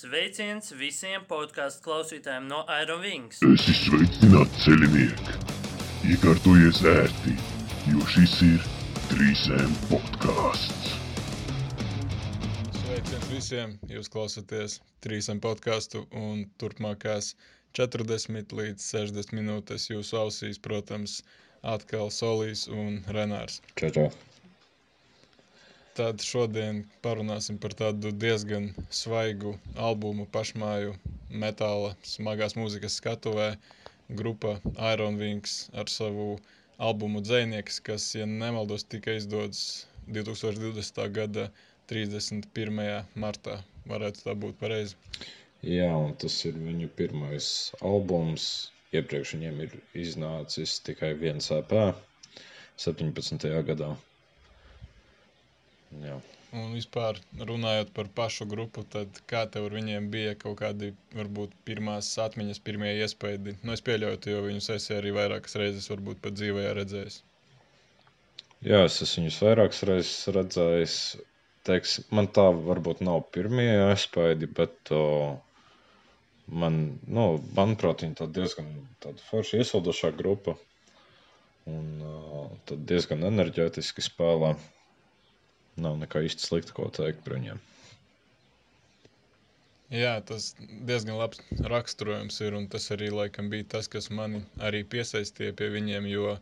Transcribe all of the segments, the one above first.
Sveiciens visiem podkāstu klausītājiem no Iron Wings. Esi sveicināts ceļinieki! Iekārtojies ērti, jo šis ir 3M podkāsts. Sveiciens visiem! Jūs klausāties trīsam podkāstu un turpmākās 40 līdz 60 minūtes jūsu ausīs, protams, atkal Solīs un Renārs. Čau, čau. Tad šodien parunāsim par tādu diezgan svaigu albumu pašmāju metāla smagās mūzikas skatuvē. Grupa Iron Wings ar savu albumu Dzēnieks, kas, ja nemaldos, tika izdots 2020. gada 31. martā. Varētu tā būt pareizi. Jā, un tas ir viņu pirmais albums. Iepriekš viņiem ir iznācis tikai viens EP 17. gadā. Jā. Un vispār runājot par pašu grupu, tad kā tev ar viņiem bija kaut kādi, varbūt, pirmās atmiņas, pirmie iespaidi? Nu, es pieļauju, jo viņus esi arī vairākas reizes, varbūt pat dzīvē redzējis. Jā, es esmu viņus vairākas reizes redzējis. Teiks, man tā varbūt nav pirmie iespaidi, bet o, man, nu, manuprāt, viņi tāda diezgan tāda forša iesildošā grupa. Un o, tad diezgan enerģētiski spēlē. Nav nekā īsti slikta, ko teikt par viņiem. Jā, tas diezgan labs raksturojums ir, un tas arī laikam bija tas, kas mani arī piesaistīja pie viņiem, jo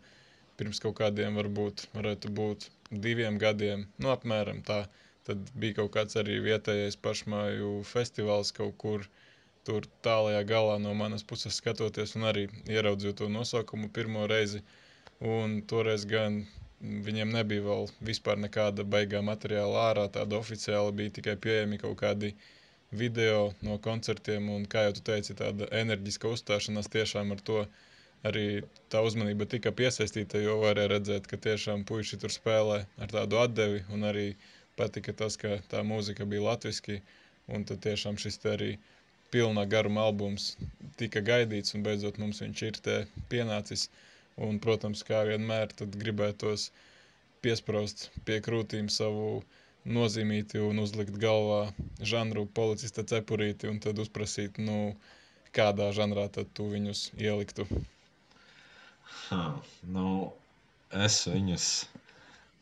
pirms kaut kādiem varbūt varētu būt diviem gadiem, nu apmēram tā, tad bija kaut kāds arī vietējais pašmāju festivāls kaut kur tur tālajā galā no manas puses skatoties un arī ieraudzīju to nosaukumu pirmo reizi, un toreiz gan viņiem nebija vēl vispār nekāda baigā materiāla ārā, tāda oficiāla bija tikai pieejami kaut kādi video no koncertiem, un kā jau tu teici, tāda enerģiska uzstāšanās tiešām ar to arī tā uzmanība tika piesaistīta, jo varēja redzēt, ka tiešām puiši tur spēlē ar tādu atdevi, un arī patika tas, ka tā mūzika bija latviski, un tad tiešām šis te arī pilnā garuma albums tika gaidīts, un beidzot mums viņš ir te pienācis. Un, protams, kā vienmēr, tad gribētos piesprāst pie krūtīm savu nozīmīti un uzlikt galvā žanru policista cepurīti un tad uzprasīt, nu, kādā žanrā tad tu viņus ieliktu. Ha, nu, es viņus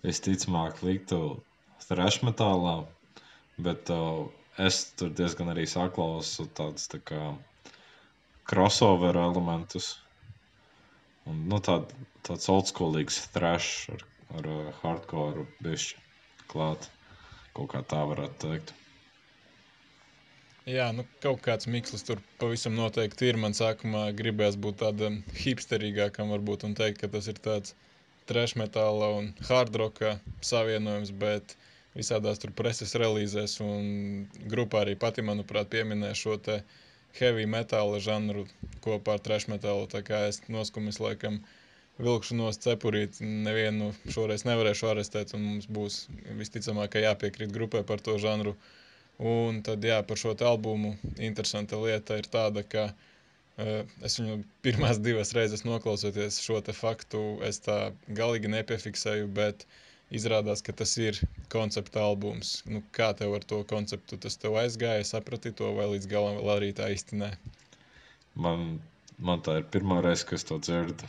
visticamāk liktu thrash metālā, bet uh, es tur diezgan arī saklausu tādus tā kā crossover elementus. Un, nu, tād, tāds oldschoolīgs thrash ar, ar uh, hardcore bišķi klāt. Kaut kā tā varētu teikt. Jā, nu kaut kāds mikslis tur pavisam noteikti ir. Man sākumā gribējās būt tādam hipsterīgākam varbūt un teikt, ka tas ir tāds trash metāla un hard rocka savienojums, bet visādās tur preses relīzēs un grupā arī pati, manuprāt, pieminēja šo te heavy metāla žanru kopā ar trash metālu, tā kā es noskumis laikam vilkšu nost cepurīt, nevienu šoreiz nevarēšu arestēt un mums būs visticamāk, jāpiekrīt grupai par to žanru. Un tad, jā, par šo albumu interesanta lieta ir tāda, ka uh, es viņu pirmās divas reizes noklausoties šo faktu, es tā galīgi nepiefiksēju, bet izrādās, ka tas ir koncepta albums. Nu, kā tev ar to konceptu tas tev aizgāja, saprati to vai līdz galam vēl arī tā īsti nē? Man, man tā ir pirmā reize, kad es to dzirdu,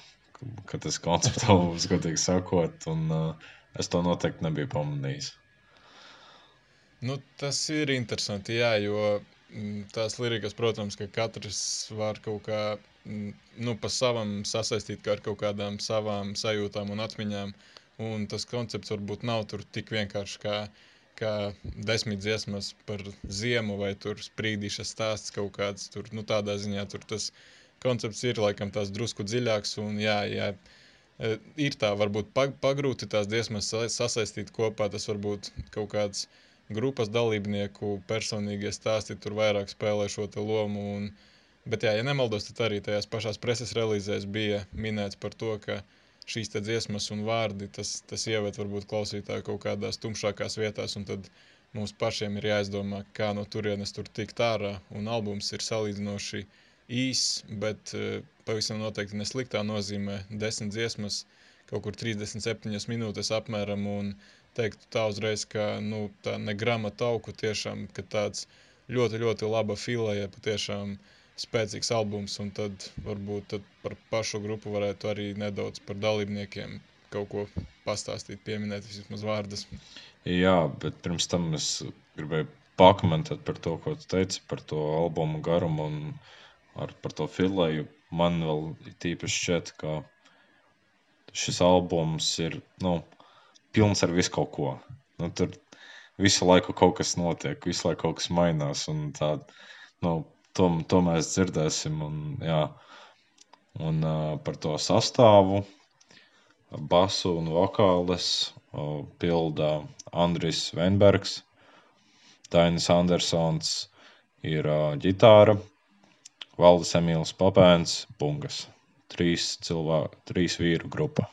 ka tas koncepts albums, godīgi sakot, un uh, es to noteikti nebiju pamanījis. Nu, tas ir interesanti, jā, jo mm, tās lirikas, protams, ka katrs var kaut kā mm, nu, pa savam sasaistīt kā ar kaut kādām savām sajūtām un atmiņām. Un tas koncepts varbūt nav tik vienkārši kā, kā desmit dziesmas par ziemu vai tur sprīdīša stāsts kaut kāds. Tur, nu, tādā ziņā tur tas koncepts ir laikam tās drusku dziļāks un jā, jā, e, ir tā varbūt pagrūti tās dziesmas sasaistīt kopā. Tas varbūt kaut kāds grupas dalībnieku personīgie stāsti tur vairāk spēlē šo lomu. Un, bet, jā, ja nemaldos, tad arī tajās pašās preses relīzēs bija minēts par to, ka šīs dziesmas un vārdi tas, tas ieved varbūt klausītāju kaut kādās tumšākās vietās, un tad mums pašiem ir jāizdomā, kā no turienes tur tikt ārā. Un albums ir salīdzinoši īss, bet uh, pavisam noteikti nesliktā nozīmē desmit dziesmas, kaut kur 37 minūtes apmēram. Un, teiktu tā uzreiz, ka nu, tā ne grama tauku tiešām, ka tāds ļoti, ļoti laba filēja, patiešām spēcīgs albums, un tad varbūt tad par pašu grupu varētu arī nedaudz par dalībniekiem kaut ko pastāstīt, pieminēt vismaz vārdus. Jā, bet pirms tam es gribēju pakomentēt par to, ko tu teici par to albumu garumu un ar, par to filēju. Man vēl tīpaši šķiet, ka šis albums ir nu, pilns ar visu kaut ko. Nu, tur visu laiku kaut kas notiek, visu laiku kaut kas mainās. Tā, nu, to, to mēs dzirdēsim. Un, jā. un uh, par to sastāvu, basu un vokāles uh, pilda Andris Venbergs, Dainis Andersons ir uh, ģitāra, Valdis Emīls Papēns, Bungas. Trīs, cilvē, trīs vīru grupa.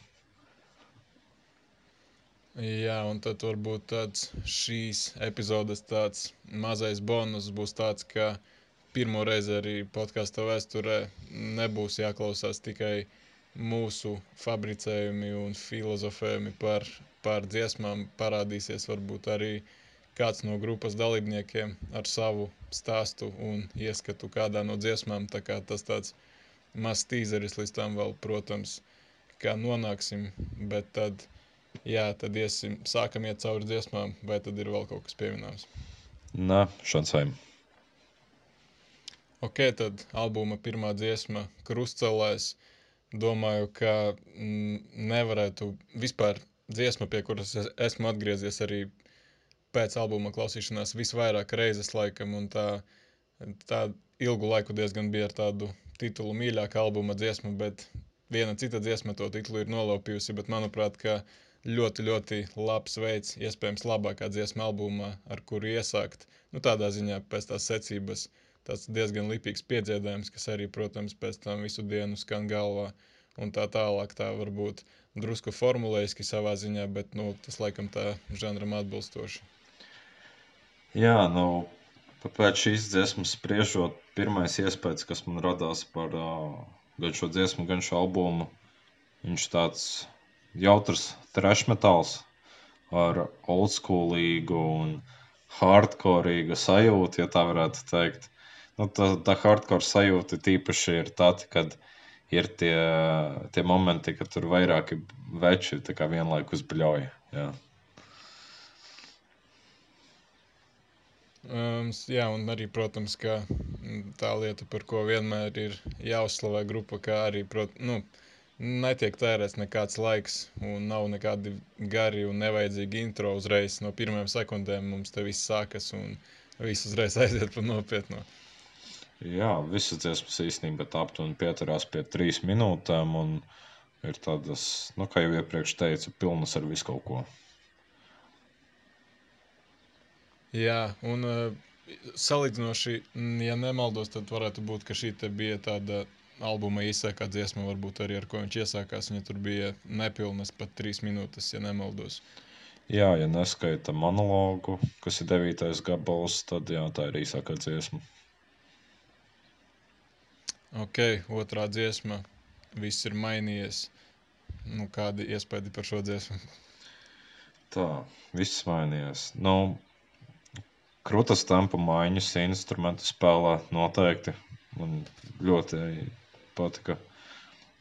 Jā, un tad varbūt tāds šīs epizodes tāds mazais bonus būs tāds, ka pirmo reizi arī podkāstu vēsturē nebūs jāklausās tikai mūsu fabricējumi un filozofējumi par, par dziesmām. Parādīsies varbūt arī kāds no grupas dalībniekiem ar savu stāstu un ieskatu kādā no dziesmām. Tā kā tas tāds mazs tīzeris līdz tam vēl, protams, kā nonāksim, bet tad Jā, tad iesim, sākam iet cauri dziesmām, vai tad ir vēl kaut kas pieminams? Nē, šansēm. Ok, tad albuma pirmā dziesma Krustcelēs. Domāju, ka mm, nevarētu vispār dziesma, pie kuras es esmu atgriezies arī pēc albuma klausīšanās visvairāk reizes laikam, un tā, tā ilgu laiku diezgan bija ar tādu titulu mīļāka albuma dziesma, bet viena cita dziesma to titulu ir nolaupījusi, bet manuprāt, ka ļoti, ļoti labs veids, iespējams, labākā dziesma albumā, ar kuru iesākt. Nu, tādā ziņā pēc tās secības tāds diezgan lipīgs piedziedājums, kas arī, protams, pēc tam visu dienu skan galvā. Un tā tālāk, tā varbūt drusku formulējiski savā ziņā, bet nu, tas laikam tā žanram atbilstoši. Jā, nu, pēc šīs dziesmas spriežot, pirmais iespējas, kas man radās par uh, gan šo dziesmu, gan šo albumu, viņš tāds jautrs trash metāls ar oldschoolīgu un hardcoreīgu sajūtu, ja tā varētu teikt. Nu, tā, tā hardcore sajūta tīpaši ir tad, kad ir tie, tie momenti, kad tur vairāki veči vienlaikus bļauj. Jā. Um, jā, un arī, protams, tā lieta, par ko vienmēr ir jāuzslavē grupa, kā arī, prot, nu, netiek tērēts nekāds laiks, un nav nekādi gari un nevajadzīgi intro uzreiz. No pirmajām sekundēm mums te viss sākas, un viss uzreiz aiziet par nopietnu. Jā, visas dziesmas īstenībā aptuveni pieturās pie trīs minūtēm, un ir tādas, nu, kā jau iepriekš teicu, pilnas ar visu kaut ko. Jā, un uh, salīdzinoši, ja nemaldos, tad varētu būt, ka šī bija tāda albuma īsākā dziesma, varbūt arī ar ko viņš iesākās. Viņa tur bija nepilnas pat trīs minūtes, ja nemaldos. Jā, ja neskaita monologu, kas ir devītais gabals, tad jā, tā ir īsākā dziesma. Ok, otrā dziesma. Viss ir mainījies. Nu, kādi iespējas par šo dziesmu? Tā, viss mainījies. Nu, krūtas tempa maiņas instrumentu spēlē noteikti. Man ļoti patika.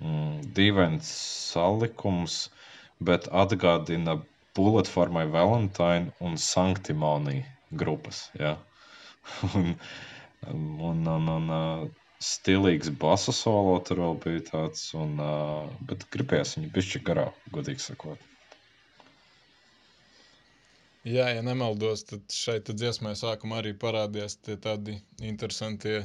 Mm, dīvains salikums, bet atgādina Bullet for my Valentine un Sanctimony grupas. Ja? un, un, un, un stilīgs basa solo tur vēl bija tāds, un, uh, bet gribējās viņu pišķi garāk, godīgi sakot. Jā, ja nemaldos, tad šeit dziesmā sākumā arī parādījās tādi interesanti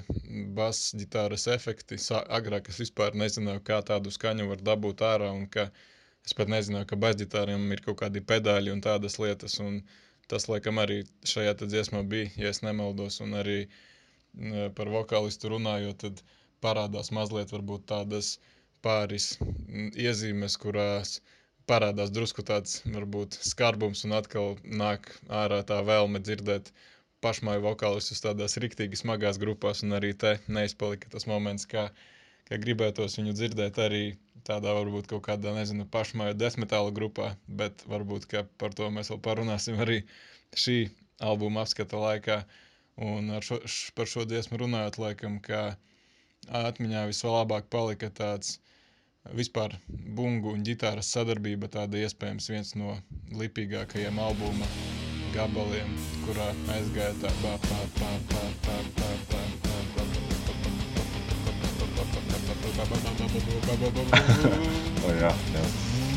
bass ģitāras efekti. Sā, agrāk es vispār nezināju, kā tādu skaņu var dabūt ārā, un ka es pat nezināju, ka bassģitāriem ir kaut kādi pedāļi un tādas lietas. Un tas, laikam, arī šajā dziesmā bija, ja es nemaldos, un arī par vokālistu runājot, tad parādās mazliet tādas pāris iezīmes, kurās parādās drusku tāds varbūt skarbums un atkal nāk ārā tā vēlme dzirdēt pašmāju vokālistus tādās riktīgi smagās grupās un arī te neizpalika tas moments, kā, kā gribētos viņu dzirdēt arī tādā varbūt kaut kādā, nezinu, pašmāju desmetāla grupā, bet varbūt, ka par to mēs vēl parunāsim arī šī albuma apskata laikā. Un šo, š, par šo dziesmu runājot, laikam, ka atmiņā vislabāk palika tāds vispār bungu un ģitāras sadarbība, tāda iespējams viens no lipīgākajiem albuma gabaliem, kurā aizgāja tā pā, pā, pā, pā, pā, pā, pā, pā, pā, O, jā, jā. Un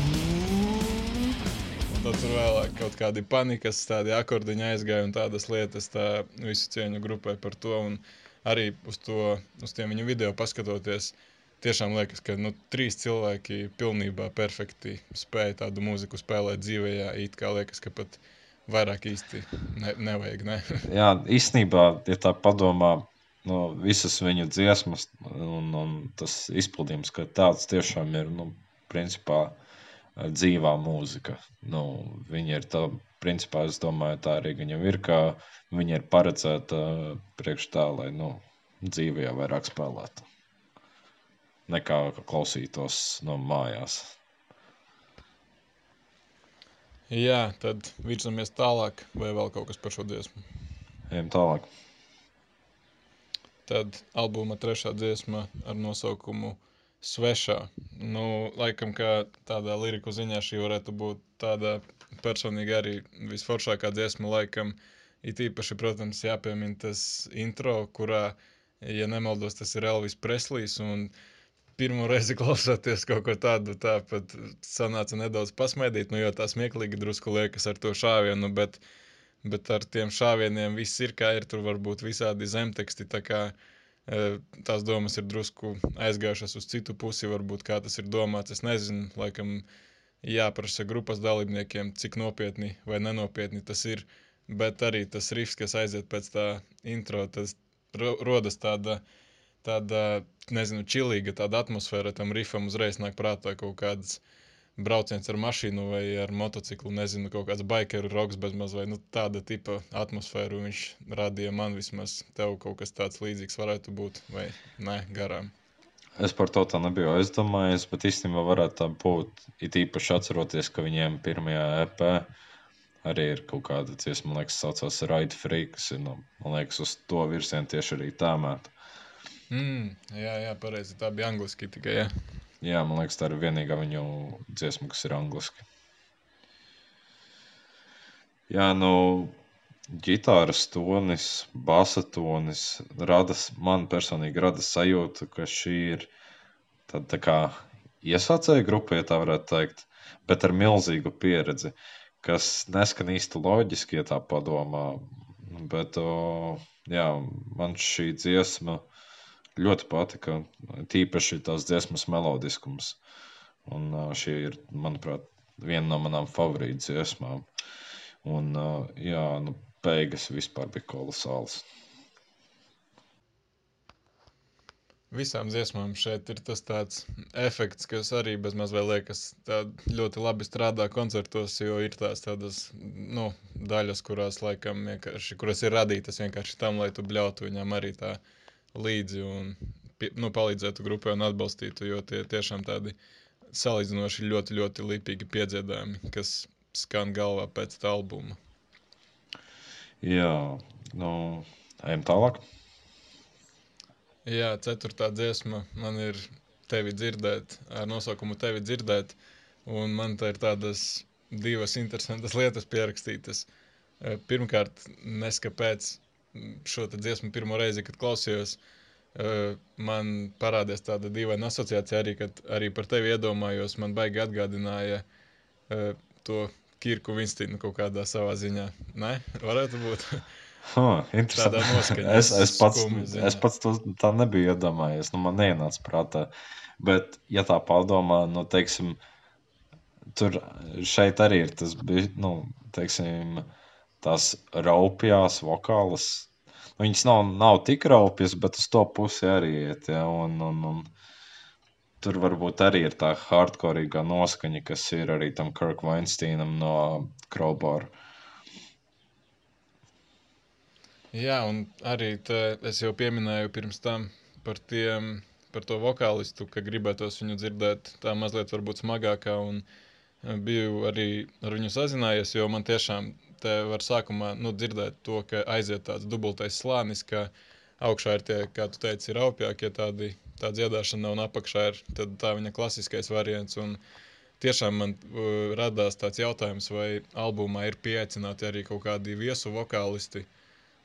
tad tur vēlāk kaut kādi panikas, tādi akordiņi aizgāja un tādas lietas. Tā visu cieņu grupai par to. Un arī uz, to, uz tiem viņu video paskatoties, tiešām liekas, ka nu, trīs cilvēki pilnībā perfekti spēja tādu mūziku spēlēt dzīvē. It kā liekas, ka pat vairāk īsti ne, nevajag. Ne? jā, īstenībā, ja tā padomā, no visas viņu dziesmas un, un tas izpildījums, ka tāds tiešām ir, nu, principā, dzīvā mūzika. Nu, viņa ir tā, principā, es domāju, tā arī viņam ir, ka viņa ir paredzēta priekš tā, lai, nu, dzīvē vairāk spēlētu. Nekā klausītos no mājās. Jā, tad virzamies tālāk, vai vēl kaut kas par šo dziesmu. Ejam tālāk. Tad albuma trešā dziesma ar nosaukumu Svešā. Nu, laikam, kā tādā liriku ziņā šī varētu būt tāda personīgi arī visforšākā dziesma, laikam, it īpaši, protams, jāpiemina tas intro, kurā, ja nemaldos, tas ir Elvis Preslijs, un pirmo reizi klausoties kaut ko tādu, tā pat sanāca nedaudz pasmaidīt, nu, jo tā smieklīgi drusku liekas ar to šāvienu, bet, bet ar tiem šāvieniem viss ir kā ir, tur var būt visādi zemteksti, tā kā e, tās domas ir drusku aizgājušas uz citu pusi, varbūt kā tas ir domāts, es nezinu, laikam jāprasa grupas dalībniekiem, cik nopietni vai nenopietni tas ir, bet arī tas rifs, kas aiziet pēc tā intro, tas ro rodas tāda, tāda, nezinu, čilīga tāda atmosfēra tam rifam uzreiz nāk prātā kaut kāds brauciens ar mašīnu vai ar motociklu, nezinu, kaut kāds bikeru roks bezmaz vai nu, tāda tipa atmosfēru viņš radīja man vismaz. Tev kaut kas tāds līdzīgs varētu būt vai ne, garām. Es par to tā nebiju aizdomājies, bet īstenībā varētu tā būt. It īpaši atceroties, ka viņiem pirmajā EP arī ir kaut kāda dziesma, man liekas, saucās Ride Free, kas ir, nu, man liekas, uz to virzienu tieši arī tēmēta. Mm, jā, jā, pareizi. Tā bija angliski tikai. Jā. Jā, man liekas, tā ir vienīgā viņu dziesma, kas ir angliski. Jā, nu, ģitāras tonis, basa tonis rada, man personīgi rada sajūtu, ka šī ir tāda tā kā iesācēja grupa, ja tā varētu teikt, bet ar milzīgu pieredzi, kas neskan īsti loģiski, ja tā padomā. Bet, o, jā, man šī dziesma ļoti patika, tīpaši tās dziesmas melodiskums. Un šī ir, manuprāt, viena no manām favorītu dziesmām. Un, jā, nu, beigas vispār bija kolosāls. Visām dziesmām šeit ir tas tāds efekts, kas arī bezmaz vēl liekas ļoti labi strādā koncertos, jo ir tās tādas, nu, daļas, kurās laikam vienkārši, kuras ir radītas vienkārši tam, lai tu bļautu viņam arī tā līdzi un, nu, palīdzētu grupai un atbalstītu, jo tie tiešām tādi salīdzinoši ļoti, ļoti lipīgi piedziedājumi, kas skan galvā pēc tā albuma. Jā, nu, ejam tālāk. Jā, ceturtā dziesma man ir tevi dzirdēt, ar nosaukumu tevi dzirdēt, un man te ir tādas divas interesantas lietas pierakstītas. Eh, Pirmkārt, nes kāpēc mm, šo dziesmu pirmo reizi, kad klausījos, eh, man parādījās tāda dīvaina asociācija arī, kad arī par tevi iedomājos, man baigi atgādināja eh, to Kirku Vinstinu kaut kādā savā ziņā. Ne? Varētu būt. Huh. Tādā noskaņā, es, es, pats, es pats to tā nebiju iedomājies. Nu, man neienāca prātā. Bet, ja tā padomā, nu, teiksim, tur šeit arī ir tas, nu, teiksim, tās raupjās vokālas. Nu, viņas nav, nav tik raupjas, bet uz to pusi arī iet. Ja, un, un, un, tur varbūt arī ir tā hardcore noskaņa, kas ir arī tam Kirk Weinsteinam no Crowbar. Jā, un arī te, es jau pieminēju pirms tam par, tiem, par to vokālistu, ka gribētos viņu dzirdēt tā mazliet varbūt smagākā. Un biju arī ar viņu sazinājies, jo man tiešām te var sākumā nu, dzirdēt to, ka aiziet tāds dubultais slānis, ka augšā ir tie, kā tu teici, ir aupjākie tādi, tā dziedāšana, un apakšā ir tā viņa klasiskais variants. Un tiešām man uh, radās tāds jautājums, vai albumā ir pieaicināti arī kaut kādi viesu vokālisti.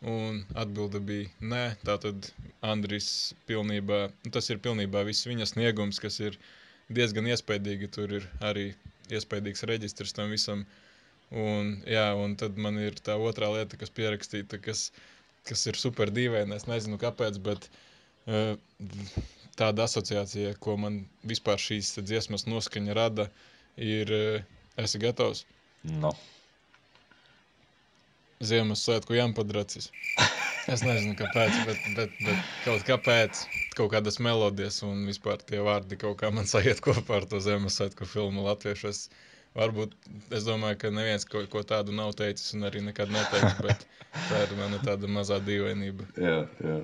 Un atbilde bija nē, tātad Andris pilnībā, nu, tas ir pilnībā viss viņa sniegums, kas ir diezgan iespaidīgi, tur ir arī iespaidīgs reģistrs tam visam. Un, jā, un tad man ir tā otrā lieta, kas pierakstīta, kas, kas ir super dīvaina. Es nezinu, kāpēc, bet uh, tāda asociācija, ko man vispār šīs dziesmas noskaņa rada, ir, uh, esi gatavs? No. Ziemassvētku jāmpadracis. Es nezinu, kāpēc, bet, bet, bet kaut kāpēc, kaut kādas melodijas un vispār tie vārdi kaut kā man sajiet kopā ar to Ziemassvētku filmu latviešu. Es, varbūt, es domāju, ka neviens ko, ko tādu nav teicis un arī nekad neteiks, bet tā ir mana tāda mazā dīvainība. Jā, jā.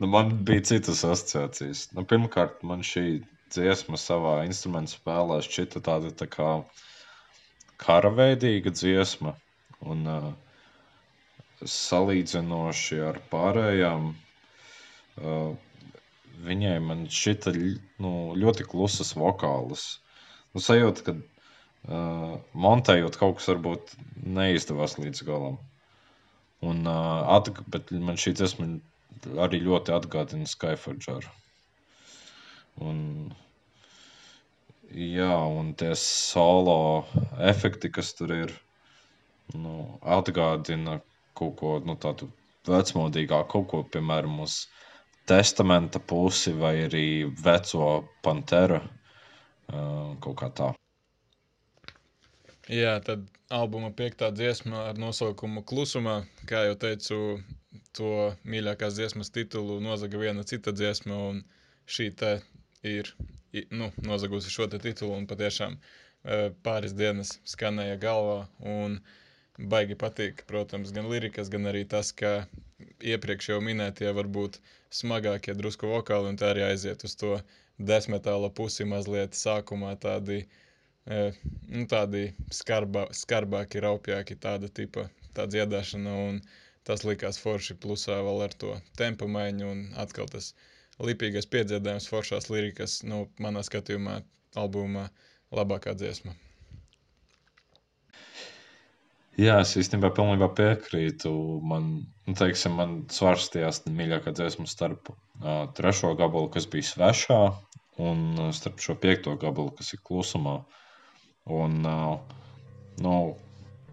Nu, man bija citas asociācijas. Nu, pirmkārt, man šī dziesma savā instrumentu spēlē šķita tāda tā kā karaveidīga dziesma. Un, uh, salīdzinoši ar pārējām, uh, viņai man šķita nu, ļoti klusas vokālas. Nu, sajūta, ka uh, montējot kaut kas varbūt neizdevās līdz galam. Un, uh, atg bet man šī dziesma arī ļoti atgādina Skyforgeru. Un, jā, un tie solo efekti, kas tur ir, nu, atgādina kaut ko nu, tādu vecmodīgāku, kaut ko, piemēram, uz testamenta pusi vai arī veco panteru kaut kā tā. Jā, tad albuma piektā dziesma ar nosaukumu Klusumā, kā jau teicu, to mīļākās dziesmas titulu nozaga viena cita dziesma, un šī te ir nu, nozagusi šo te titulu, un patiešām pāris dienas skanēja galvā, un uh, baigi patīk, protams, gan lirikas, gan arī tas, ka iepriekš jau minētie varbūt smagākie drusku vokāli, un tā arī aiziet uz to desmetāla pusi mazliet sākumā tādi, e, nu, tādi skarbā, skarbāki, raupjāki tāda tipa, tā dziedāšana, tas likās forši plusā vēl ar to tempa maiņu, un atkal tas lipīgais piedziedājums, foršās lirikas, nu, manā skatījumā albumā labākā dziesma. Jā, es īstenībā pilnībā piekrītu. Man, nu, teiksim, man svārstījās mīļākā dziesma starp uh, trešo gabalu, kas bija svešā, un uh, starp šo piekto gabalu, kas ir klusumā. Un, uh, nu,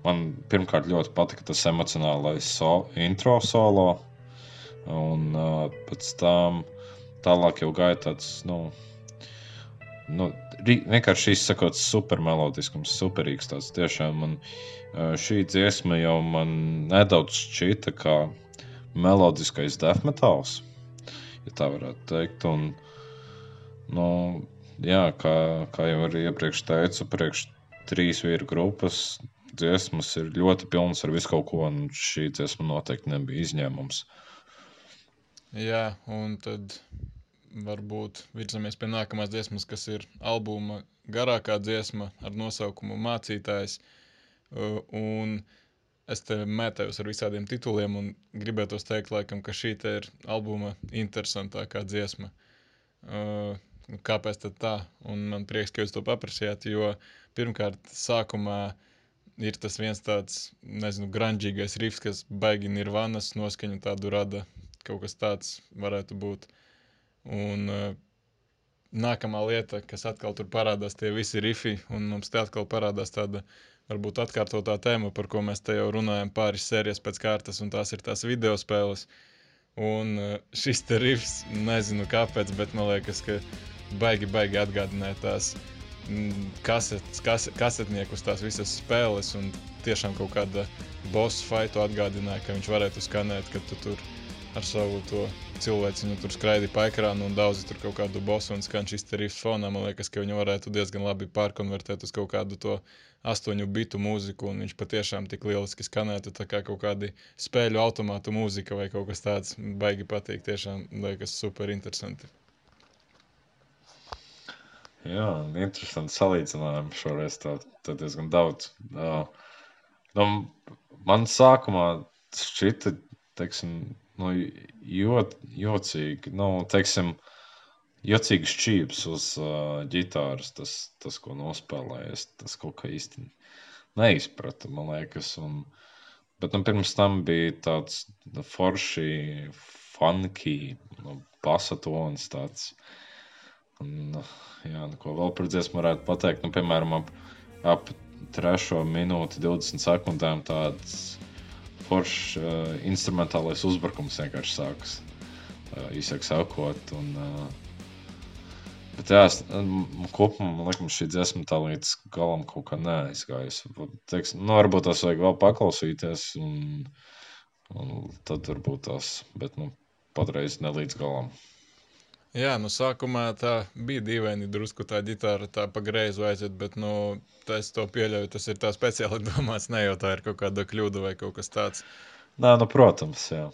man pirmkārt ļoti patika tas emocionālais so, intro solo, un uh, pēc tam tālāk jau gāja tāds, nu, nu, vienkārši izsakot, super melodiskums, superīgs. Tāds tiešām man šī dziesma jau man nedaudz šķita kā melodiskais death metāls, ja tā varētu teikt. Un, nu, jā, kā, kā jau arī iepriekš teicu, priekš trīs vīru grupas dziesmas ir ļoti pilnas ar visu kaut ko, un šī dziesma noteikti nebija izņēmums. Jā, un tad varbūt virzamies pie nākamās dziesmas, kas ir albuma garākā dziesma ar nosaukumu Mācītājs. Uh, un es te mētājos ar visādiem tituliem un gribētu teikt, laikam, ka šī ir albuma interesantākā dziesma. Kāpēc tā? Un man prieks, ka jūs to paprasījāt, jo pirmkārt, sākumā ir tas viens tāds, nezinu, grandžīgais rifs, kas baigi nirvanas noskaņu tādu rada. Kaut kas tāds varētu būt. Un uh, nākamā lieta, kas atkal tur parādās, tie visi rifi, un mums te atkal parādās tāda varbūt atkārtotā tēma, par ko mēs te jau runājam pāris sērijas pēc kārtas, un tās ir tās video spēles. Un uh, šis te rifs, nezinu kāpēc, bet man liekas, ka baigi, baigi atgādināja tās mm, kasetes, kas, kasetniekus, tās visas spēles, un tiešām kaut kāda boss fightu atgādināja, ka viņš varētu skanēt, ka tu tur ar savu to cilvēks viņu tur skraidīja pa ekrānu un daudzi tur kaut kādu bosu un skan šis rifs fonā. Man liekas, ka viņu varētu diezgan labi pārkonvertēt uz kaut kādu to astoņu bitu mūziku, un viņš patiešām tik lieliski skanētu, tā kā kaut kādi spēļu automātu mūzika vai kaut kas tāds baigi patīk. Tiešām liekas super interesanti. Jā, interesanti salīdzinājumi šoreiz. Tā, tā diezgan daudz. Uh, Nu, man sākumā šķita, teiksim, nu, jot, jocīgi, nu, teiksim, jocīgs čīps uz uh, ģitāras, tas, tas, ko nospēlējies, tas kaut kā īsti neizprata, man liekas. Un, bet nu, pirms tam bija tāds nu, forši, funky, nu, basatons tāds. Un, nu, jā, nu, ko vēl par dziesmu varētu pateikt? Nu, piemēram, ap, ap trešo minūti, 20 sekundēm tāds foršs uh, instrumentālais uzbrukums vienkārši sākas. Uh, īsāk sakot, un, uh, Bet, jā, es, kopumā man liekas, šī dziesma tā līdz galam kaut kā neaizgājusi. Teiks, nu, varbūt tās vajag vēl paklausīties, un, un tad varbūt tās, bet nu, patreiz ne līdz galam. Jā, nu sākumā tā bija dīvaini drusku tā ģitāra tā pa greizu aiziet, bet, nu, es to pieļauju, tas ir tā speciāli domāts, ne jau tā ir kaut kāda kļūda vai kaut kas tāds. Nē, nu, protams, jā.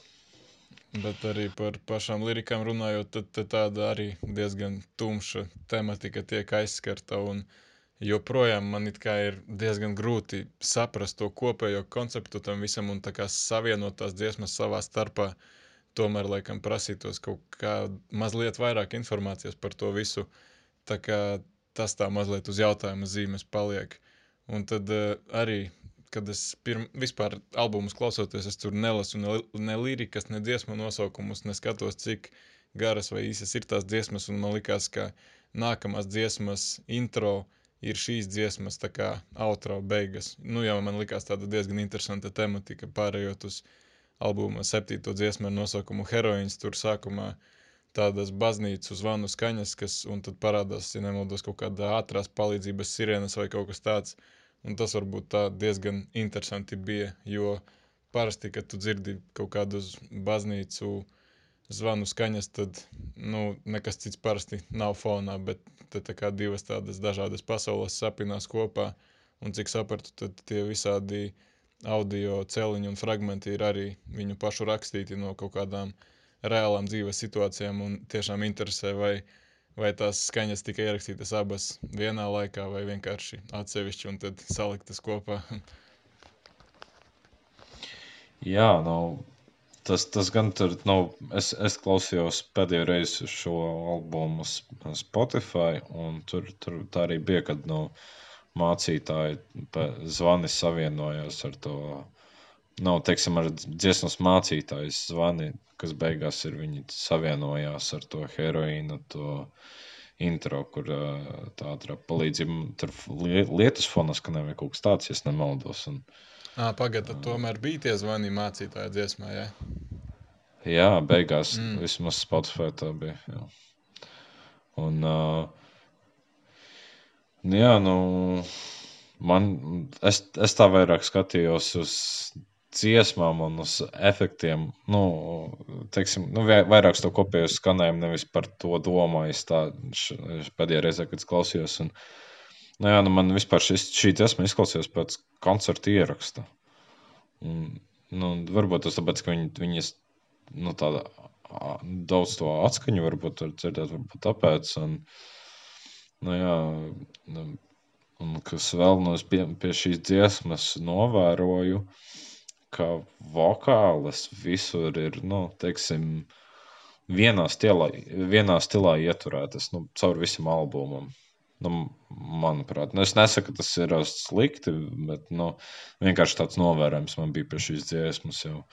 Bet arī par pašām lirikām runājot, tad, tad tāda arī diezgan tumša tematika tiek aizskarta. Un joprojām man ir diezgan grūti saprast to kopējo konceptu tam visam un savienot tās dziesmas savā starpā. Tomēr, laikam, prasītos kaut kā mazliet vairāk informācijas par to visu. Tā kā tas tā mazliet uz jautājuma zīmes paliek. Un tad uh, arī kad es pirm, vispār albumus klausoties, es tur nelasu ne, ne lirikas, ne dziesmu nosaukumus, neskatos, cik garas vai īsas ir tās dziesmas, un man likās, ka nākamās dziesmas intro ir šīs dziesmas tā kā outro beigas. Nu jau man likās tāda diezgan interesanta tematika, pārējot uz albuma septīto dziesmu ar nosaukumu Heroīns, tur sākumā tādas baznīcu zvanu skaņas, kas, un tad parādās, ja nemaldos, kaut kāda ātrās palīdzības sirēnas vai kaut kas tāds, uh, Un tas varbūt tā diezgan interesanti bija, jo parasti, kad tu dzirdi kaut kādus baznīcu zvanu skaņas, tad nu, nekas cits parasti nav fonā, bet te tā kā divas tādas dažādas pasaules sapinās kopā, un cik sapratu, tad tie visādi audio celiņi un fragmenti ir arī viņu pašu rakstīti no kaut kādām reālām dzīves situācijām, un tiešām interesē, vai vai tās skaņas tika ierakstītas abas vienā laikā, vai vienkārši atsevišķi un tad saliktas kopā. Jā, nu, tas, tas gan tur, nu, es, es klausījos pēdējo reizi šo albumu Spotify, un tur, tur tā arī bija, kad, nu, mācītāji zvani savienojās ar to, nav, teiksim, ar dziesmas mācītājs zvani kas beigās ir viņi savienojās ar to heroīnu, to intro, kur tā ātrā palīdzība, tur lietas fonas, ka nevajag kaut kas tāds, ja nemaldos. Un, À, Pagaidā, tomēr bija tie zvani mācītāja dziesmā, jā? Jā, beigās mm. vismaz Spotify tā bija, jā. Un, uh, jā, nu, man, es, es tā vairāk skatījos uz dziesmām un uz efektiem, nu, teiksim, nu, vairāk to kopēju skanējumu, nevis par to domāju. Tā pēdējā reizē, kad es klausījos. Un, nu, jā, nu, man vispār šis, šī dziesma izklausījās pēc koncerta ieraksta. Un, nu, varbūt tas tāpēc, ka viņi, viņas nu, tāda daudz to atskaņu varbūt var dzirdēt, varbūt tāpēc. Un, nu, jā, nu, un kas vēl no nu, pie, pie šīs dziesmas novēroju, uh, ka vokāls visur ir, nu, teiksim, vienā stilā, vienā stilā ieturētas, nu, caur visam albumam. Nu, manuprāt, nu, es nesaku, ka tas ir slikti, bet nu, vienkārši tāds novērojums man bija pie šīs dziesmas. Jau.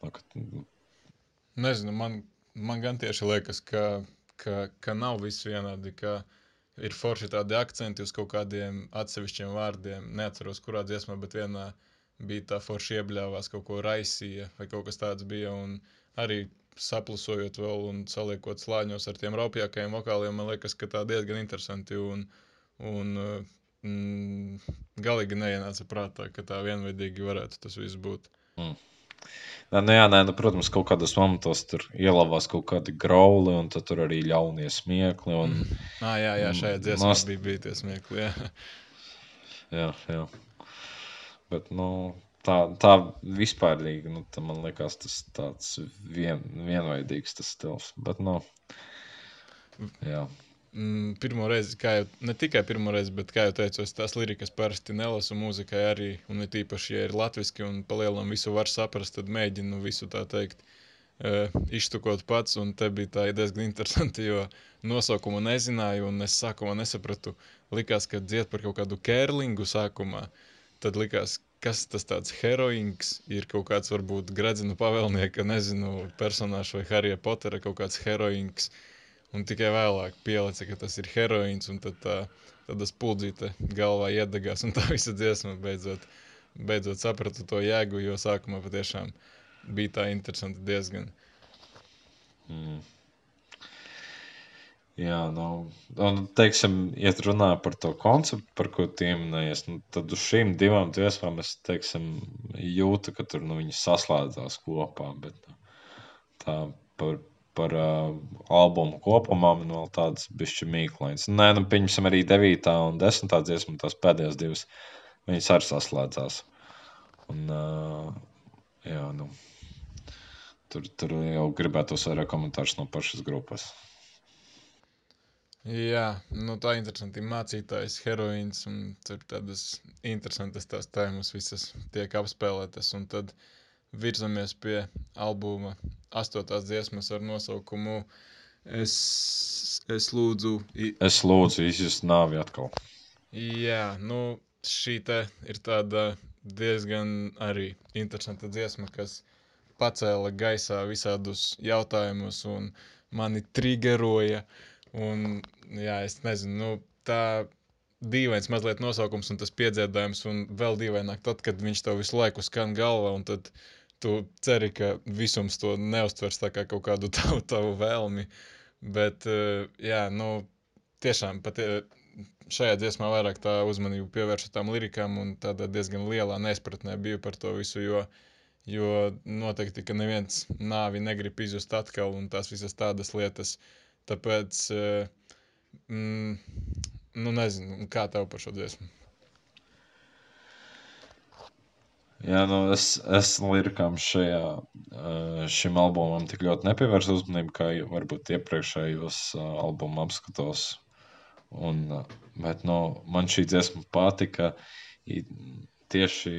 Nu, ka... Nezinu, man, man gan tieši liekas, ka, ka, ka nav viss vienādi. Ka ir forši tādi akcenti uz kaut kādiem atsevišķiem vārdiem. Neatceros, kurā dziesmā, bet vienā bija tā forši iebļāvās, kaut ko raisīja, vai kaut kas tāds bija. Un arī saplusojot vēl un saliekot slāņos ar tiem raupjākajiem vokāliem, man liekas, ka tā diezgan interesanti un, un mm, galīgi neienāca prātā, ka tā vienveidīgi varētu tas viss būt. Mm. Nē, nu jā, nē, nu, protams, kaut kādos momentos tur ielavās kaut kādi grauli, un tur arī ļaunie smiekli. Un, mm. ah, jā, jā, šajā dziesmā nost... bija, bija tie smiekli. Jā. jā, jā. Bet, nu, tā, tā vispārīgi, nu, tā man liekas, tas tāds vien, vienveidīgs tas stils. Bet, nu, jā. Mm, pirmo reizi, kā jau ne tikai pirmo reizi, bet, kā jau teicu, es tās lirikas parasti nelasu mūzikai arī, un it īpaši, ja ir latviski un palielam visu var saprast, tad mēģinu visu tā teikt uh, iztukot pats, un te bija tā diezgan interesanti, jo nosaukumu nezināju, un es sākumā nesapratu, likās, ka dzied par kaut kādu kērlingu sākumā, tad likās, kas tas tāds heroīns ir kaut kāds varbūt gredzinu pavēlnieka, nezinu, personāžs vai Harija Potera kaut kāds heroīns, uh, Un tikai vēlāk pielica, ka tas ir heroīns, un tad tā, tāda spuldzīte galvā iedegās, un tā visa dziesma beidzot, beidzot sapratu to jēgu, jo sākumā patiešām bija tā interesanti diezgan. Mm. Jā, nu, un, teiksim, ja runā par to konceptu, par ko pieminējies, nu, tad uz šīm divām dziesmām es, teiksim, jūtu, ka tur, nu, viņas saslēdzās kopā, bet tā par, par uh, albumu kopumā man vēl tāds bišķi mīklains. Nē, nu, pieņemsim arī 9. un 10. dziesmu, tās pēdējās divas, viņas arī saslēdzās. Un, uh, jā, nu, tur, tur jau gribētos vairāk komentārus no pašas grupas. Jā, nu tā ir interesanti. Mācītājs, heroīns, un tur tādas interesantas tās tēmas visas tiek apspēlētas. Un tad uh, virzamies pie albuma astotās dziesmas ar nosaukumu Es, es lūdzu. Es lūdzu izjust nāvi atkal. Jā, nu šī te ir tāda diezgan arī interesanta dziesma, kas pacēla gaisā visādus jautājumus un mani triggeroja. Un, jā, es nezinu, nu, tā dīvains mazliet nosaukums un tas piedziedājums, un vēl dīvaināk tad, kad viņš tev visu laiku skan galvā, un tad tu ceri, ka visums to neustvers kā kaut kādu tavu, tavu vēlmi. Bet, eh, jā, nu, tiešām pat eh, šajā dziesmā vairāk tā uzmanību pievērša tām lirikām un tādā diezgan lielā neizpratnē biju par to visu, jo, jo noteikti, ka neviens nāvi negrib izjust atkal un tās visas tādas lietas. Tāpēc, eh, mm, nu, nezinu, kā tev par šo dziesmu? Jā, nu es, es lirikām šajā, šim albumam tik ļoti nepievērsu uzmanību, kā varbūt iepriekšējos albuma apskatos. Un, bet nu, man šī dziesma patika tieši